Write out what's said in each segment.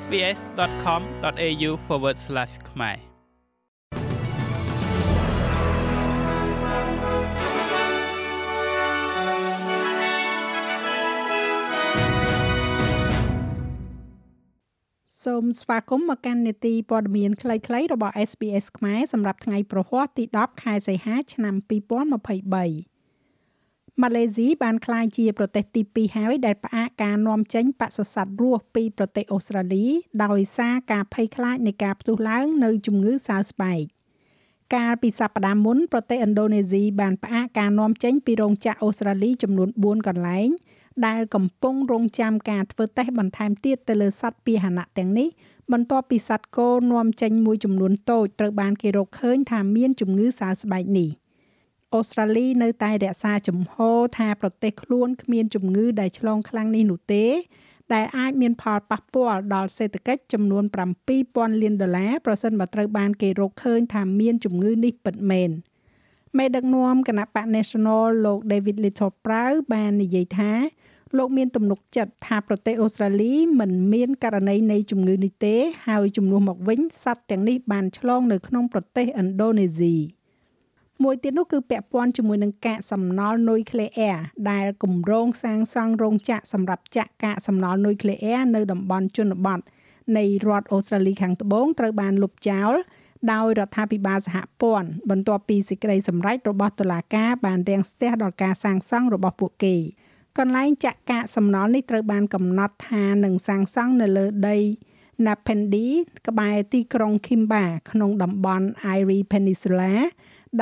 sbs.com.au/ ខ្មែរសូមស្វាគមន៍មកកាន់នេតិព័ត៌មានខ្លីៗរបស់ SBS ខ្មែរសម្រាប់ថ្ងៃប្រហ័សទី10ខែសីហាឆ្នាំ2023 ម៉ាឡេស៊ីបានក្លាយជាប្រទេសទី2ហើយដែលផ្អាកការនាំចេញបសុសត្វរស់ពីប្រទេសអូស្ត្រាលី ដោយសារការភ័យខ្លាចនៃការផ្ទុះឡើងនៅជំងឺសើស្បែកកាលពីសប្តាហ៍មុនប្រទេសឥណ្ឌូនេស៊ីបានផ្អាកការនាំចេញពីរោងចក្រអូស្ត្រាលីចំនួន4កន្លែង ដែលកំពុងរងចាំការធ្វើតេស្តបន្ថែមទៀតទៅលើសត្វពាហនៈទាំងនេះបន្ទាប់ពីសត្វគោនាំចេញមួយចំនួនតូចត្រូវបានគេរកឃើញថាមានជំងឺសើស្បែកនេះ។ អូស្ត្រាលីនៅតែរក្សាជំហរថាប្រទេសខ្លួនគ្មានជំងឺដែលឆ្លងខ្លាំងនេះនោះទេ ដែលអាចមានផលប៉ះពាល់ដល់សេដ្ឋកិច្ចចំនួន7000លានដុល្លារប្រសិនបើត្រូវបានគេរកឃើញថាមានជំងឺនេះពិតមែនមេដឹកនាំគណៈបក National លោក David Little Prow បាននិយាយថាលោកមានទំនុកចិត្តថាប្រទេសអូស្ត្រាលីមិនមានករណីនៃជំងឺនេះទេ ហើយជំនួសមកវិញសត្វទាំងនេះបានឆ្លងនៅក្នុងប្រទេសឥណ្ឌូនេស៊ី។ មួយទៀតនោះគឺពាក់ព័ន្ធជាមួយនឹងកាកសំណល់នុយក្លេអ៊ែរដែលគម្រោងសាងសង់រោងចក្រសម្រាប់ចាក់កាកសំណល់នុយក្លេអ៊ែរនៅតំបន់ជនបទនៃរដ្ឋអូស្ត្រាលីខាងត្បូងត្រូវបានលុបចោលដោយរដ្ឋាភិបាលសហព័ន្ធបន្ទាប់ពីសេចក្តីសម្រេចរបស់តុលាការបានរាំងស្ទះដល់ការសាងសង់របស់ពួកគេកន្លែងចាក់កាកសំណល់នេះត្រូវបានកំណត់ថានឹងសាងសង់នៅលើដី Napendi ក្បែរទីក្រុង Kimba ក្នុងតំបន់ Irie Peninsula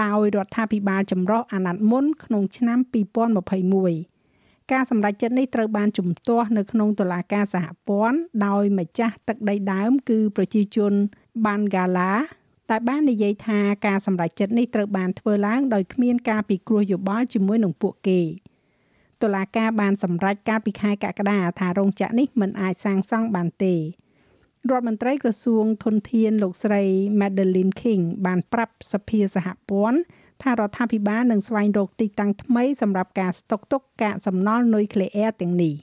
ដោយរដ្ឋាភិបាលចម្រុះអាណត្តិមុនក្នុងឆ្នាំ2021ការសម្រេចចិត្តនេះត្រូវបានជំទាស់នៅក្នុងតុលាការសហព័ន្ធដោយម្ចាស់ទឹកដីដើមគឺប្រជាជនបានហ្គាឡាដែលបាននិយាយថាការសម្រេចចិត្តនេះត្រូវបានធ្វើឡើងដោយគ្មានការពិគ្រោះយោបល់ជាមួយនឹងពួកគេតុលាការបានសម្រេចកាលពីខែកក្កដាថារោងចក្រនេះមិនអាចសាងសង់បានទេ រដ្ឋមន្ត្រីក្រសួងធនធានលោកស្រី Madeline King បានប្រាប់សភាសហព័ន្ធថារដ្ឋាភិបាលនឹងស្វែងរកទីតាំងថ្មីសម្រាប់ការស្តុកទុកកាកសំណល់នុយក្លេអ៊ែរទាំងនេះ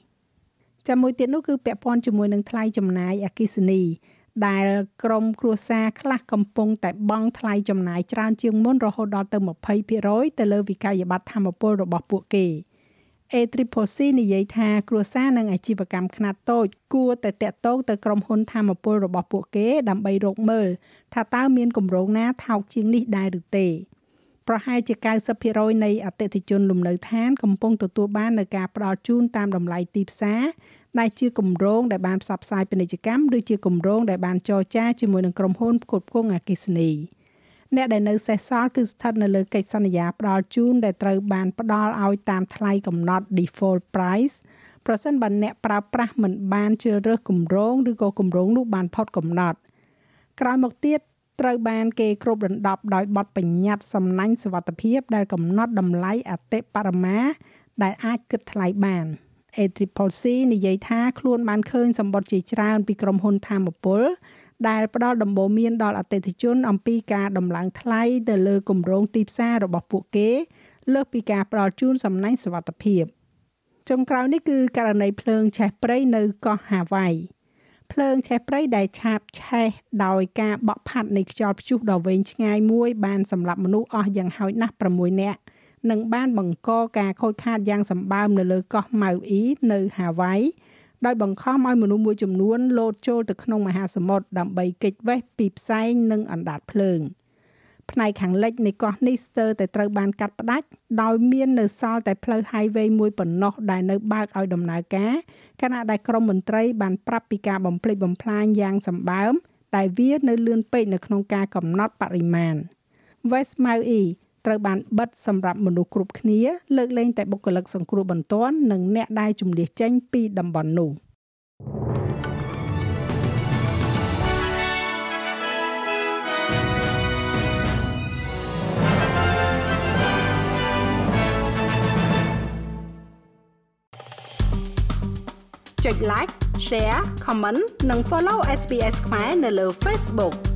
ចាំមួយទៀតនោះគឺពាក់ព័ន្ធជាមួយនឹងថ្លៃចំណាយអគិសនីដែលក្រមគ្រួសារខ្លះកំពុងតែបង់ថ្លៃចំណាយច្រើនជាងមុនរហូតដល់ទៅ20%ទៅលើវិក័យប័ត្រធម្មពលរបស់ពួកគេ។ A3C និយាយថាគ្រួសារនិងអាជីវកម្មខ្នាតតូចគួរតែតាក់ទងទៅក្រុមហ៊ុនធម្មពលរបស់ពួកគេ ដើម្បីរកមើលថាតើមានគម្រោងណាថោកជាងនេះដែរឬទេប្រហែលជា90%នៃអតិថិជនលំនៅឋានកំពុងទទួលបាននូវការផ្ដល់ជូនតាមតម្លៃទីផ្សារដែលជាគម្រោងដែលបានផ្សព្វផ្សាយពាណិជ្ជកម្មឬជាគម្រោងដែលបានចរចាជាមួយនឹងក្រុមហ៊ុនផ្គត់ផ្គង់អគ្គិសនី។ អ្នកដែលនៅសេសសល់គឺស្ថិតនៅលើកិច្ចសន្យាផ្ដល់ជូនដែលត្រូវបានផ្ដល់ឲ្យតាមថ្លៃកំណត់ default price ប្រសិនបើអ្នកប្រើប្រាស់មិនបានជ្រើសរើសគម្រោងឬក៏គម្រោងនោះបានផុតកំណត់ក្រោយមកទៀតត្រូវបានគេគ្រប់រណ្ដប់ដោយបទបញ្ញត្តិសំណាញ់សវត្ថភាពដែលកំណត់តម្លៃអតិបរមា ដែលអាចគិតថ្លៃបាន A3C និយាយថាខ្លួនបានឃើញសម្បត្តិជាច្រើនពីក្រុមហ៊ុនធម្មពលដែលផ្ដល់ដំបូន្មានដល់អតិថិជន អំពីការដំឡើងថ្លៃទៅលើគម្រោងទីផ្សាររបស់ពួកគេ លើសពីការផ្ដល់ជូនសំណាញ់សុវត្ថិភាពចុងក្រោយនេះគឺករណីភ្លើងឆេះព្រៃនៅកោះហាវ៉ៃភ្លើងឆេះព្រៃដែលឆាបឆេះដោយការបក់ផាត់នៃខ្យល់ព្យុះដ៏វែងឆ្ងាយមួយបានសម្លាប់មនុស្សអស់យ៉ាងហោចណាស់6នាក់ និងបានបង្កការខូចខាតយ៉ាងសម្បើមនៅលើកោះម៉ៅអ៊ីនៅហាវ៉ៃដោយបង្ខំឲ្យមនុស្សមួយចំនួនលោតចូលទៅក្នុងមហាសមុទ្រដើម្បីគេចវេះពីផ្សែងនិងអណ្ដាតភ្លើងផ្នែកខាងលិចនៃកោះនេះស្ទើរតែត្រូវបានកាត់ផ្ដាច់ដោយមាននៅសល់តែផ្លូវ highway មួយប៉ុណ្ណោះដែលនៅបើកឲ្យដំណើរការខណៈដែលក្រមមន្ត្រីបានប្រាប់ពីការបំផ្លិចបំផ្លាញយ៉ាងសម្បើមតែវានៅលឿនពេកនៅក្នុងការកំណត់បរិមាណ West Maui ត្រូវបានបិទសម្រាប់មនុស្សគ្រប់គ្នាលើកលែងតែបុគ្គលិកសង្គ្រោះបន្ទាន់និងអ្នកដែលជំនះចេញពីតំបន់នោះចុច like share comment និង follow SPS ខ្មែរនៅលើ Facebook